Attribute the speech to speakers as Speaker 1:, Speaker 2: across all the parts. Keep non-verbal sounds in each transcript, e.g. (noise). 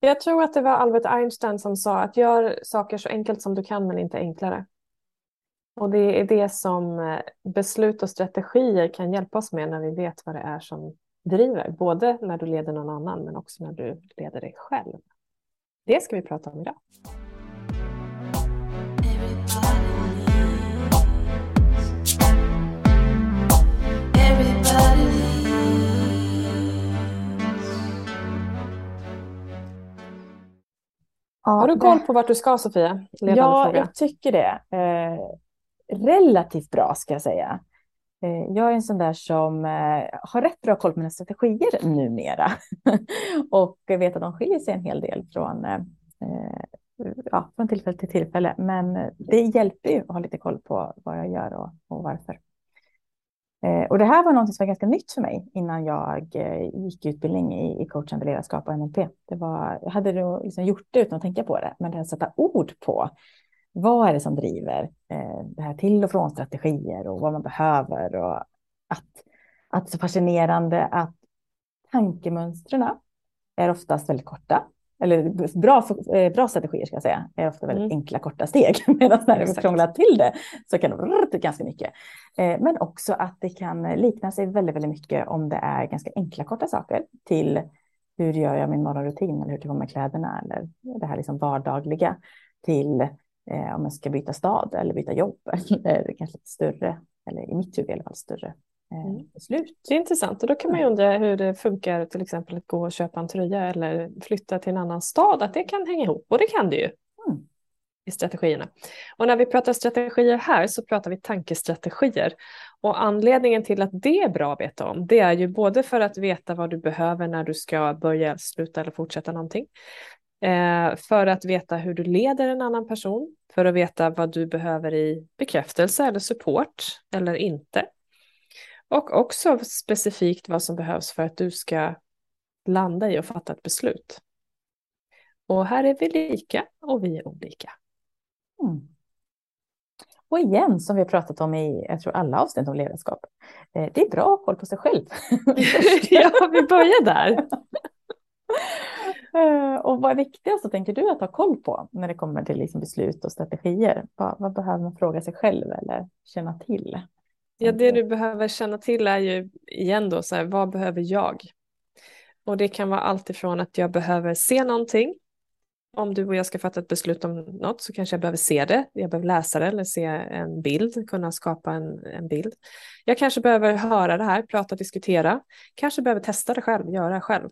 Speaker 1: Jag tror att det var Albert Einstein som sa att gör saker så enkelt som du kan men inte enklare. Och det är det som eh, beslut och strategier kan hjälpa oss med när vi vet vad det är som driver. Både när du leder någon annan men också när du leder dig själv. Det ska vi prata om idag. Ja, Har du koll på vart du ska Sofia?
Speaker 2: Ledande ja, fråga. jag tycker det. Eh, relativt bra ska jag säga. Eh, jag är en sån där som eh, har rätt bra koll på mina strategier numera. (laughs) och vet att de skiljer sig en hel del från, eh, ja, från tillfälle till tillfälle. Men det hjälper ju att ha lite koll på vad jag gör och, och varför. Eh, och det här var något som var ganska nytt för mig innan jag eh, gick utbildning i, i coachande ledarskap och NLP. Det var, jag hade liksom gjort det utan att tänka på det, men det att sätta ord på vad är det som driver eh, det här till och från strategier och vad man behöver och att, att det är så fascinerande att tankemönstren är oftast väldigt korta. Eller bra, eh, bra strategier ska jag säga, är ofta väldigt mm. enkla korta steg. (laughs) Medan när vi krånglar till det så kan det vara ganska mycket. Eh, men också att det kan likna sig väldigt, väldigt mycket om det är ganska enkla korta saker till hur gör jag min morgonrutin eller hur tar jag med kläderna eller det här liksom vardagliga till eh, om jag ska byta stad eller byta jobb. (laughs) Eller kanske lite större, eller i mitt huvud i alla fall större mm. beslut.
Speaker 1: Det är intressant och då kan man ju undra hur det funkar till exempel att gå och köpa en tröja eller flytta till en annan stad, att det kan hänga ihop och det kan det ju. Mm. i strategierna. Och när vi pratar strategier här så pratar vi tankestrategier. Och anledningen till att det är bra att veta om det är ju både för att veta vad du behöver när du ska börja, sluta eller fortsätta någonting. Eh, för att veta hur du leder en annan person, för att veta vad du behöver i bekräftelse eller support eller inte. Och också specifikt vad som behövs för att du ska landa i och fatta ett beslut. Och här är vi lika och vi är olika.
Speaker 2: Mm. Och igen, som vi har pratat om i jag tror alla avsnitt om ledarskap, eh, det är bra att ha koll på sig själv. (laughs)
Speaker 1: ja, vi börjar där. (laughs)
Speaker 2: Eh, och vad är viktigast, tänker du, att ha koll på när det kommer till liksom beslut och strategier? Vad, vad, behöver man fråga sig själv eller känna till?
Speaker 1: Ja, det du behöver känna till är ju igen då, så här, vad behöver jag? Och det kan vara allt ifrån att jag behöver se någonting. Om du och jag ska fatta ett beslut om något så kanske jag behöver se det. Jag behöver läsa det eller se en bild, kunna skapa en, en bild. Jag kanske behöver höra det här, prata, diskutera. Kanske behöver testa det själv, göra det själv.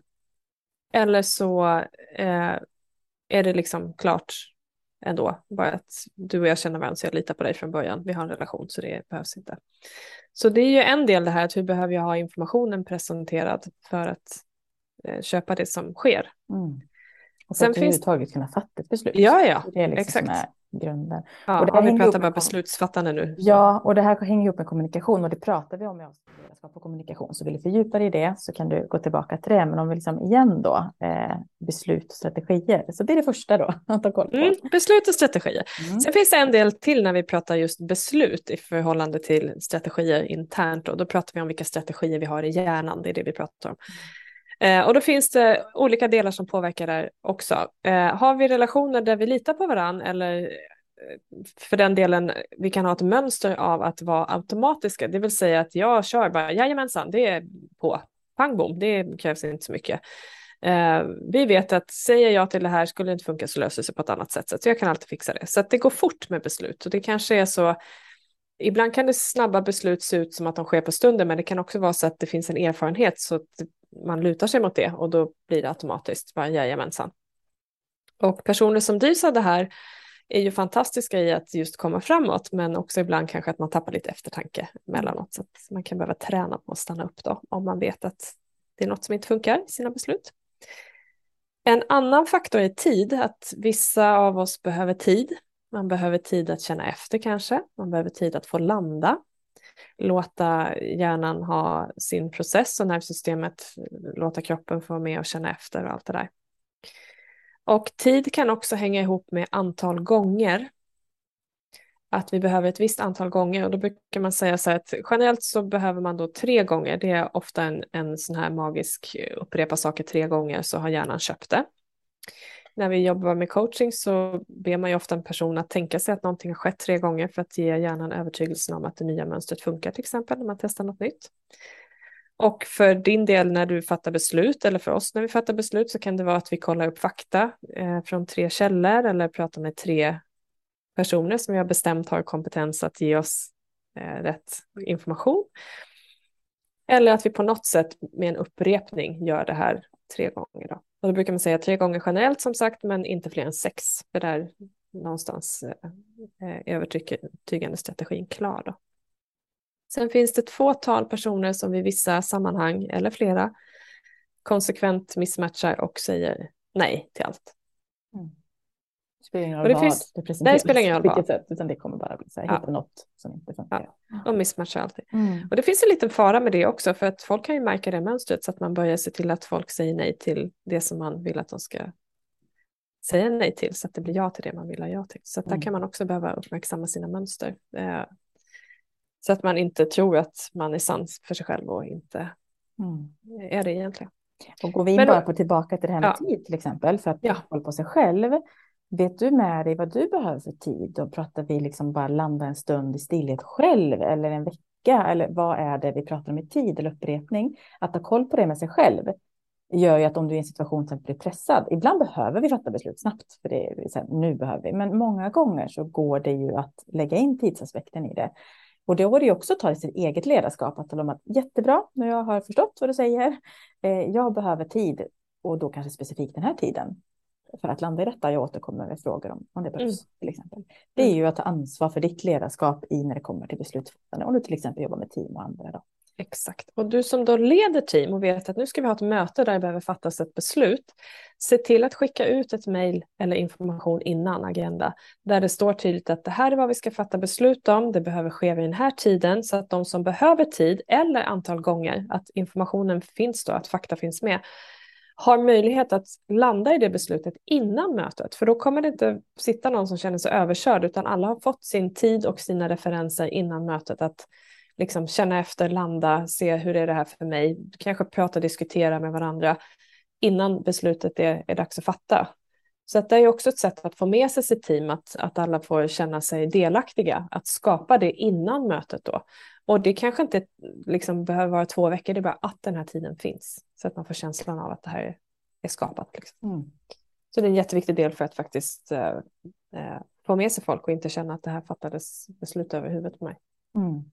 Speaker 1: Eller så eh, är det liksom klart ändå. Bara att du och jag känner varandra så jag litar på dig från början. Vi har en relation så det behövs inte. Så det är ju en del det här att hur behöver jag ha informationen presenterad för att eh, köpa det som sker. Mm.
Speaker 2: Och för Sen att överhuvudtaget kunna fatta ett beslut.
Speaker 1: Ja, ja,
Speaker 2: det är liksom exakt grunden.
Speaker 1: Ja, och det här vi pratar bara beslutsfattande nu.
Speaker 2: Ja, och det här hänger ihop med kommunikation och det pratar vi om i ledarskap och kommunikation. Så vill du fördjupa dig i det så kan du gå tillbaka till det. Men om vi liksom igen då, eh, beslut och strategier. Så det är det första då (laughs) att ta koll på. Mm,
Speaker 1: beslut och strategier. Mm. Sen finns det en del till när vi pratar just beslut i förhållande till strategier internt. Och då pratar vi om vilka strategier vi har i hjärnan, det är det vi pratar om. Eh, och då finns det olika delar som påverkar där också. Eh, har vi relationer där vi litar på varandra eller eh, för den delen, vi kan ha ett mönster av att vara automatiska, det vill säga att jag kör bara, jajamensan, det är på, pang bom, det krävs inte så mycket. Eh, vi vet att säger jag till det här, skulle det inte funka så löser det sig på ett annat sätt, så jag kan alltid fixa det. Så att det går fort med beslut och det kanske är så, ibland kan det snabba beslut se ut som att de sker på stunden, men det kan också vara så att det finns en erfarenhet så att man lutar sig mot det och då blir det automatiskt bara jajamensan. Och personer som drivs av det här är ju fantastiska i att just komma framåt men också ibland kanske att man tappar lite eftertanke mellanåt så att man kan behöva träna på att stanna upp då om man vet att det är något som inte funkar i sina beslut. En annan faktor är tid, att vissa av oss behöver tid. Man behöver tid att känna efter kanske, man behöver tid att få landa låta hjärnan ha sin process och nervsystemet låta kroppen få vara med och känna efter och allt det där. Och tid kan också hänga ihop med antal gånger. Att vi behöver ett visst antal gånger och då brukar man säga så här att generellt så behöver man då tre gånger. Det är ofta en, en sån här magisk upprepa saker tre gånger så har hjärnan köpt det. När vi jobbar med coaching så ber man ju ofta en person att tänka sig att någonting har skett tre gånger för att ge hjärnan övertygelsen om att det nya mönstret funkar till exempel när man testar något nytt. Och för din del när du fattar beslut eller för oss när vi fattar beslut så kan det vara att vi kollar upp fakta eh, från tre källor eller pratar med tre personer som vi har bestämt har kompetens att ge oss eh, rätt information. Eller att vi på något sätt med en upprepning gör det här tre gånger. Då. Och då brukar man säga tre gånger generellt som sagt, men inte fler än sex. För där någonstans är övertygande strategin klar. Då. Sen finns det ett fåtal personer som i vissa sammanhang, eller flera, konsekvent missmatchar och säger nej till allt.
Speaker 2: Det spelar ingen roll vad finns, det presenteras, det spelar ingen roll vilket sätt, utan det kommer bara bli så här, ja. hitta något som inte funkar.
Speaker 1: Ja, de missmatchar alltid. Mm. Och det finns en liten fara med det också, för att folk kan ju märka det mönstret så att man börjar se till att folk säger nej till det som man vill att de ska säga nej till, så att det blir ja till det man vill ha ja till. Så att där mm. kan man också behöva uppmärksamma sina mönster. Eh, så att man inte tror att man är sann för sig själv och inte mm. är det egentligen.
Speaker 2: Och går vi in Men, bara på tillbaka till det här med ja. tid till exempel, för att ja. hålla på sig själv. Vet du med dig vad du behöver för tid? Då pratar vi liksom bara landa en stund i stillhet själv eller en vecka eller vad är det vi pratar om i tid eller upprepning? Att ha koll på det med sig själv gör ju att om du är i en situation som blir pressad, ibland behöver vi fatta beslut snabbt, för det är så här, nu behöver vi, men många gånger så går det ju att lägga in tidsaspekten i det. Och då är det ju också att ta i sitt eget ledarskap, att tala om att jättebra, nu jag har förstått vad du säger, eh, jag behöver tid och då kanske specifikt den här tiden för att landa i detta. Jag återkommer med frågor om, om det behövs. Mm. Till exempel. Det är mm. ju att ta ansvar för ditt ledarskap i när det kommer till beslutsfattande. Om du till exempel jobbar med team och andra. Då.
Speaker 1: Exakt. Och du som då leder team och vet att nu ska vi ha ett möte där det behöver fattas ett beslut. Se till att skicka ut ett mejl eller information innan agenda där det står tydligt att det här är vad vi ska fatta beslut om. Det behöver ske vid den här tiden så att de som behöver tid eller antal gånger att informationen finns då, att fakta finns med har möjlighet att landa i det beslutet innan mötet. För då kommer det inte sitta någon som känner sig överkörd utan alla har fått sin tid och sina referenser innan mötet att liksom känna efter, landa, se hur är det här för mig, kanske prata och diskutera med varandra innan beslutet är, är dags att fatta. Så att det är också ett sätt att få med sig sitt team, att, att alla får känna sig delaktiga, att skapa det innan mötet då. Och det kanske inte liksom behöver vara två veckor, det är bara att den här tiden finns. Så att man får känslan av att det här är skapat. Liksom. Mm. Så det är en jätteviktig del för att faktiskt eh, eh, få med sig folk och inte känna att det här fattades beslut över huvudet på mig. Mm.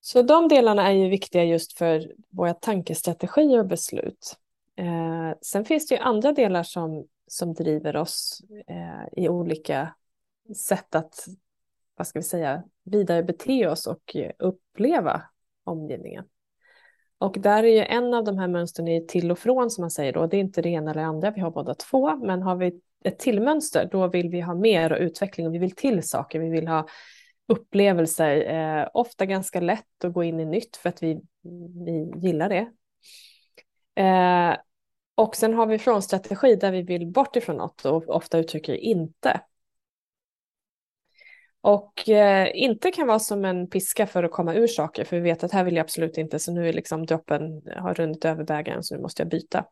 Speaker 1: Så de delarna är ju viktiga just för våra tankestrategier och beslut. Eh, sen finns det ju andra delar som, som driver oss eh, i olika sätt att vad ska vi säga, vidare bete oss och eh, uppleva omgivningen. Och där är ju en av de här mönstren i till och från som man säger då, det är inte det ena eller andra, vi har båda två, men har vi ett till mönster, då vill vi ha mer och utveckling och vi vill till saker, vi vill ha upplevelser, eh, ofta ganska lätt att gå in i nytt för att vi, vi gillar det. Eh, och sen har vi från strategi där vi vill bort ifrån något och ofta uttrycker inte. Och eh, inte kan vara som en piska för att komma ur saker, för vi vet att här vill jag absolut inte, så nu är liksom droppen har runnit över bägaren, så nu måste jag byta.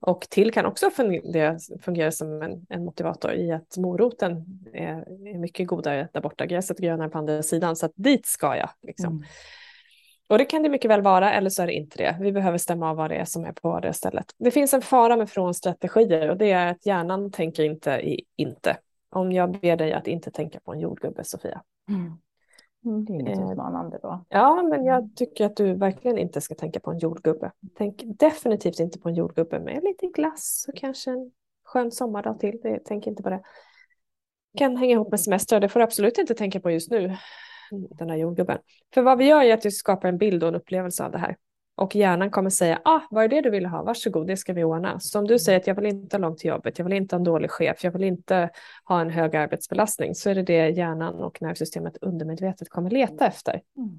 Speaker 1: Och till kan också fungera, fungera som en, en, motivator i att moroten är, är, mycket godare där borta, gräset grönare på andra sidan, så att dit ska jag. Liksom. Mm. Och det kan det mycket väl vara, eller så är det inte det. Vi behöver stämma av vad det är som är på det stället. Det finns en fara med frånstrategier och det är att hjärnan tänker inte i inte. Om jag ber dig att inte tänka på en jordgubbe, Sofia.
Speaker 2: Mm. mm det är lite eh, utmanande då.
Speaker 1: Ja, men jag tycker att du verkligen inte ska tänka på en jordgubbe. Tänk definitivt inte på en jordgubbe med lite glass och kanske en skön sommardag till. Det, tänk inte på det. Kan hänga ihop med semester. Det får du absolut inte tänka på just nu, den här jordgubben. För vad vi gör är att vi skapar en bild och en upplevelse av det här. Och hjärnan kommer säga, ah, vad är det du vill ha? Varsågod, det ska vi ordna. Så om du säger att jag vill inte ha långt till jobbet, jag vill inte ha en dålig chef, jag vill inte ha en hög arbetsbelastning, så är det det hjärnan och nervsystemet undermedvetet kommer leta efter. Mm.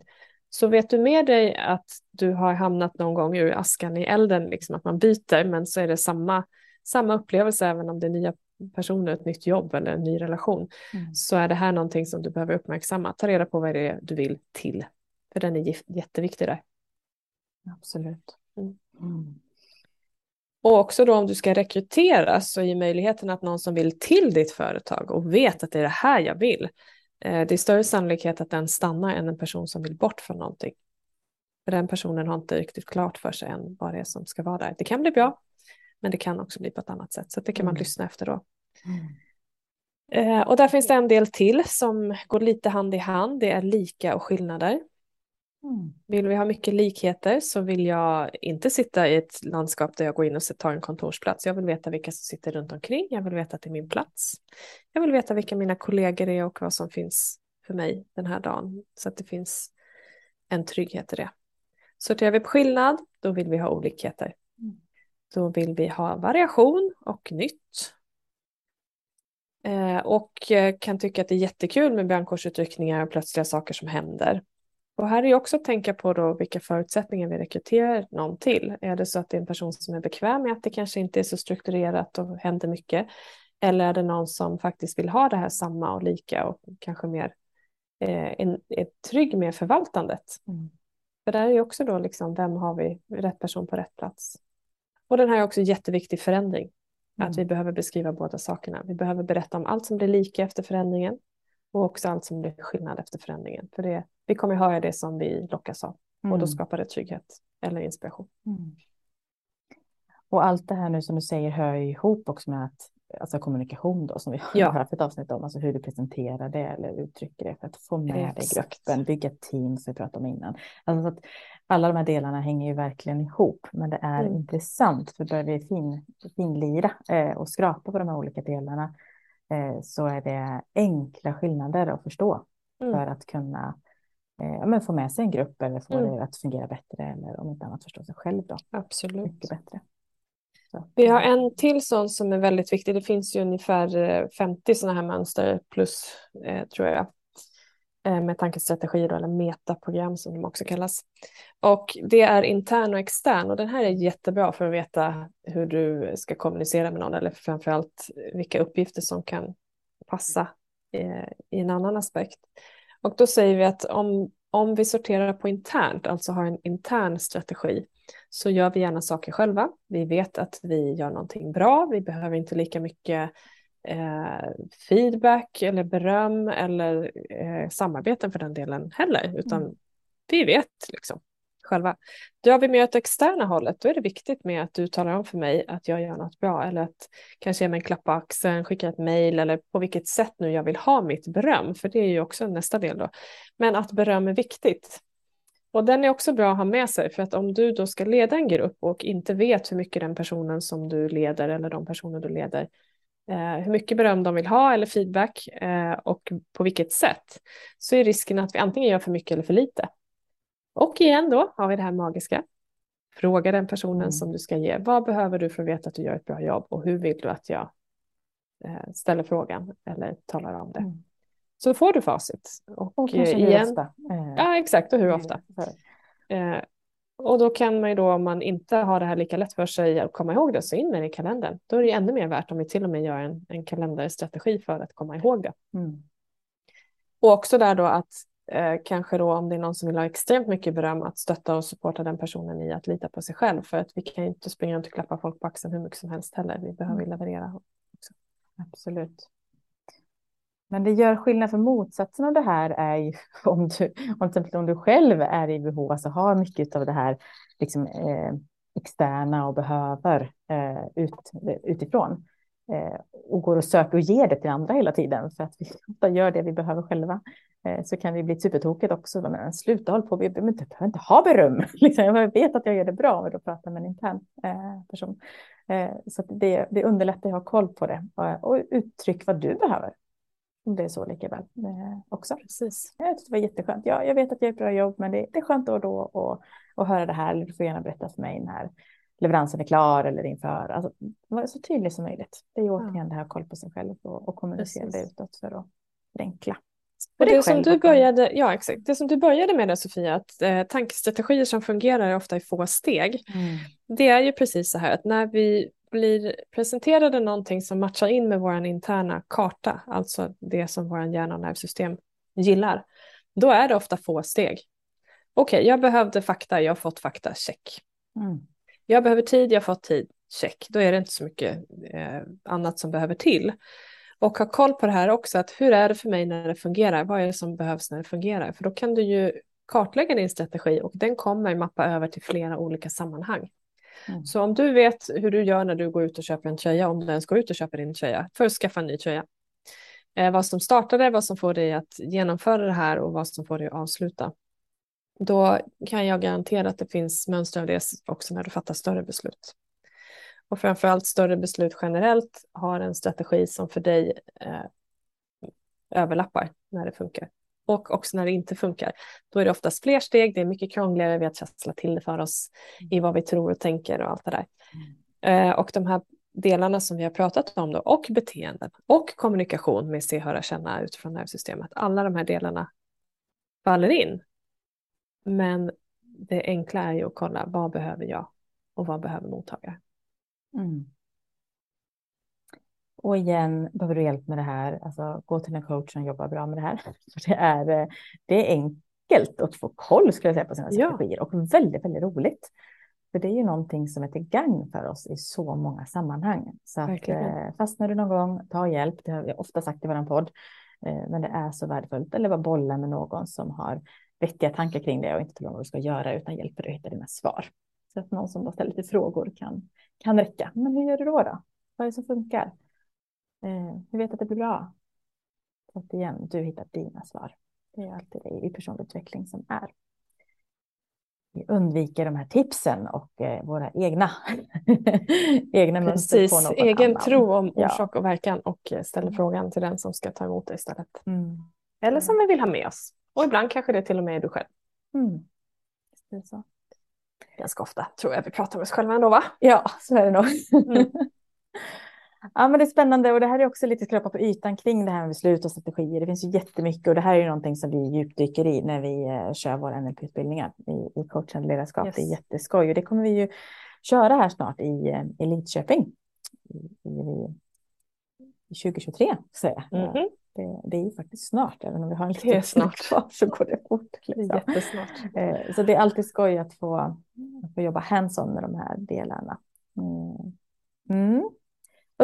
Speaker 1: Så vet du med dig att du har hamnat någon gång ur askan i elden, liksom att man byter, men så är det samma, samma upplevelse även om det är nya personer, ett nytt jobb eller en ny relation, mm. så är det här någonting som du behöver uppmärksamma. Ta reda på vad det är du vill till, för den är jätteviktig där.
Speaker 2: Absolut. Mm. Mm.
Speaker 1: Och också då om du ska rekrytera så är möjligheten att någon som vill till ditt företag och vet att det är det här jag vill. Eh, det är större sannolikhet att den stannar än en person som vill bort från någonting. För den personen har inte riktigt klart för sig än vad det är som ska vara där. Det kan bli bra, men det kan också bli på ett annat sätt. Så det kan man mm. lyssna efter då. Mm. Eh, och där finns det en del till som går lite hand i hand. Det är lika och skillnader. Mm. Vill vi ha mycket likheter så vill jag inte sitta i ett landskap där jag går in och tar en kontorsplats. Jag vill veta vilka som sitter runt omkring. Jag vill veta att det är min plats. Jag vill veta vilka mina kollegor är och vad som finns för mig den här dagen. Så att det finns en trygghet i det. Sorterar vi på skillnad, då vill vi ha olikheter. Då vill vi ha variation och nytt. Eh, och eh, kan tycka att det är jättekul med brandkårsutryckningar och plötsliga saker som händer. Och här är också att tänka på då vilka förutsättningar vi rekryterar någon till. Är det så att det är en person som är bekväm med att det kanske inte är så strukturerat och händer mycket? Eller är det någon som faktiskt vill ha det här samma och lika och kanske mer eh, en, är trygg med förvaltandet? Mm. För där är ju också då liksom, vem har vi rätt person på rätt plats? Och den här är också jätteviktig förändring. Mm. Att vi behöver beskriva båda sakerna. Vi behöver berätta om allt som blir lika efter förändringen och också allt som blir skillnad efter förändringen. För det, vi kommer höra det som vi lockas av mm. och då mm. skapar det trygghet eller inspiration. Mm.
Speaker 2: Och allt det här nu som du säger hör ihop också med att alltså kommunikation då som vi har ja. haft ett avsnitt om, alltså hur du presenterar det eller uttrycker det för att få med dig gruppen, bygga team som vi pratade om innan. Alltså att alla de här delarna hänger ju verkligen ihop, men det är mm. intressant för börjar vi fin, finlira eh, och skrapa på de här olika delarna eh, så är det enkla skillnader att förstå mm. för att kunna eh, men få med sig en grupp eller få mm. det att fungera bättre eller om inte annat förstå sig själv då.
Speaker 1: Absolut.
Speaker 2: Mycket bättre.
Speaker 1: Vi har en till sån som är väldigt viktig. Det finns ju ungefär 50 sådana här mönster plus, eh, tror jag, eh, Eh, med tankestrategier eller metaprogram som de också kallas. Och det är intern och extern och den här är jättebra för att veta hur du ska kommunicera med någon eller framförallt vilka uppgifter som kan passa eh, i en annan aspekt. Och då säger vi att om, om vi sorterar på internt, alltså har en intern strategi, så gör vi gärna saker själva. Vi vet att vi gör någonting bra. Vi behöver inte lika mycket eh, feedback eller beröm eller eh, samarbeten för den delen heller, utan mm. vi vet liksom själva. Drar vi med åt externa hållet, då är det viktigt med att du talar om för mig att jag gör något bra eller att kanske ge mig en klapp på axeln, skicka ett mejl eller på vilket sätt nu jag vill ha mitt beröm, för det är ju också nästa del då. Men att beröm är viktigt. Och den är också bra att ha med sig för att om du då ska leda en grupp och inte vet hur mycket den personen som du leder eller de personer du leder hur mycket beröm de vill ha eller feedback eh, och på vilket sätt så är risken att vi antingen gör för mycket eller för lite. Och igen då har vi det här magiska. Fråga den personen mm. som du ska ge. Vad behöver du för att veta att du gör ett bra jobb och hur vill du att jag eh, ställer frågan eller talar om det. Mm. Så får du facit.
Speaker 2: Och, och igen, hur ofta.
Speaker 1: Eh, ja, exakt och hur ofta. Och då kan man ju då om man inte har det här lika lätt för sig att komma ihåg det så in med det i kalendern. Då är det ännu mer värt om vi till och med gör en, en kalenderstrategi för att komma ihåg det. Mm. Och också där då att eh, kanske då om det är någon som vill ha extremt mycket beröm att stötta och supporta den personen i att lita på sig själv för att vi kan ju inte springa runt och klappa folk på axeln hur mycket som helst heller. Vi behöver mm. leverera. Också.
Speaker 2: Absolut. Men det gör skillnad för motsatsen av det här är ju (laughs) om du, om, om du själv är i behov, alltså har mycket av det här liksom, eh, externa och behöver eh, ut, utifrån eh, och går och söker och ger det till andra hela tiden för att vi (laughs) ofta gör det vi behöver själva eh, så kan det bli supertokigt också. Men sluta håll på, vi behöver inte, behöver inte ha beröm. (laughs) Liksom, jag vet att jag gör det bra men då pratar med en intern eh, person. Eh, så det, det underlättar att ha koll på det eh, och uttryck vad du behöver det är så lika väl eh, också. Precis. Jag tyckte det var jätteskönt. Ja, jag vet att jag gör ett bra jobb, men det, det är skönt då och då att, höra det här. Du får gärna berätta för mig när leveransen är klar eller inför. Alltså, var så tydligt som möjligt. Det är ju återigen ja. det här koll på sig själv och, och kommunicera det utåt för att förenkla.
Speaker 1: Och det, som du började, ja, exakt. det som du började med där Sofia, att eh, tankestrategier som fungerar ofta i få steg. Mm. Det är ju precis så här att när vi blir presenterade någonting som matchar in med vår interna karta, alltså det som vår hjärna och nervsystem gillar, då är det ofta få steg. Okej, okay, jag behövde fakta, jag har fått fakta, check. Mm. Jag behöver tid, jag har fått tid, check. Då är det inte så mycket eh, annat som behöver till. Och ha koll på det här också, att hur är det för mig när det fungerar? Vad är det som behövs när det fungerar? För då kan du ju kartlägga din strategi och den kommer mappa över till flera olika sammanhang. Mm. Så om du vet hur du gör när du går ut och köper en tröja, om du ens går ut och köper din tröja, för att skaffa en ny tröja. Eh, vad som startade, vad som får dig att genomföra det här och vad som får dig att avsluta. Då kan jag garantera att det finns mönster av det också när du fattar större beslut. Och framförallt större beslut generellt har en strategi som för dig eh, överlappar när det funkar. Och också när det inte funkar. Då är det oftast fler steg, det är mycket krångligare, vi har trasslat till det för oss i vad vi tror och tänker och allt det där. Mm. Eh, och de här delarna som vi har pratat om då, och beteenden och kommunikation med se, höra, känna utifrån nervsystemet, alla de här delarna faller in. Men det enkla är ju att kolla vad behöver jag och vad behöver mottagare. Mm.
Speaker 2: Och igen, behöver du hjälp med det här, alltså, gå till en coach som jobbar bra med det här. (laughs) För det, är, det är enkelt att få koll skulle jag säga, på sina strategier ja. och väldigt, väldigt roligt. För det är ju någonting som är till gagn för oss i så många sammanhang. Så att, eh, fastnar du någon gång, ta hjälp. Det har jag ofta sagt i vår podd. Eh, men det är så värdefullt. Eller bara bolla med någon som har vettiga tankar kring det och inte talar om vad du ska göra utan hjälper dig att hitta dina svar. Så att någon som bara ställer lite frågor kan, kan räcka. Men hur gör du då? då? Vad är det som funkar? Eh, hur vet att det blir bra? Så att igen, du hittar dina svar. Det är alltid det i personlig utveckling som är. Vi undviker de här tipsen och eh, våra egna, (laughs) egna
Speaker 1: mönster på någon egen annan. tro om orsak och verkan och eh, ställer mm. frågan till den som ska ta emot det istället. Mm. Eller som vi vill ha med oss. Och ibland kanske det till och med är du själv. Mm. Det är så. Ganska ofta tror jag vi pratar med oss själva ändå va?
Speaker 2: Ja, så är det nog. Mm. (laughs) ja, men det är spännande och det här är också lite skrapa på ytan kring det här med beslut och strategier. Det finns ju jättemycket och det här är ju någonting som vi djupdyker i när vi eh, kör våra NLP-utbildningar i, i coachande ledarskap. Yes. Det är jätteskoj och det kommer vi ju köra här snart i, eh, i Lidköping. I, i, i 2023, så jag. Mm -hmm. Det, det, är ju faktiskt snart, även om vi har en liten
Speaker 1: snart kvar
Speaker 2: så går det fort. Liksom. Jättesnart. Eh, så det är alltid skoj att få, att få jobba hands-on med de här delarna. Mm.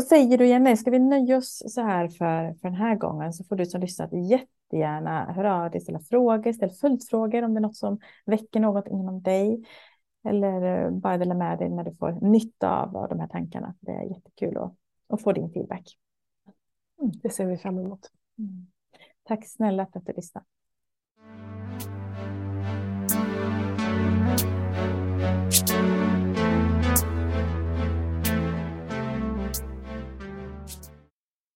Speaker 2: Säger du Jenny, ska vi nöja oss så här för, för den här gången så får du som lyssnat jättegärna höra av dig, ställa frågor, ställa följdfrågor om det är något som väcker något inom dig. Eller eh, bara dela med dig när du får nytta av de här tankarna. Det är jättekul att, att få din feedback.
Speaker 1: Mm. Det ser vi fram emot.
Speaker 2: Mm. Tack snälla för att du lyssnade.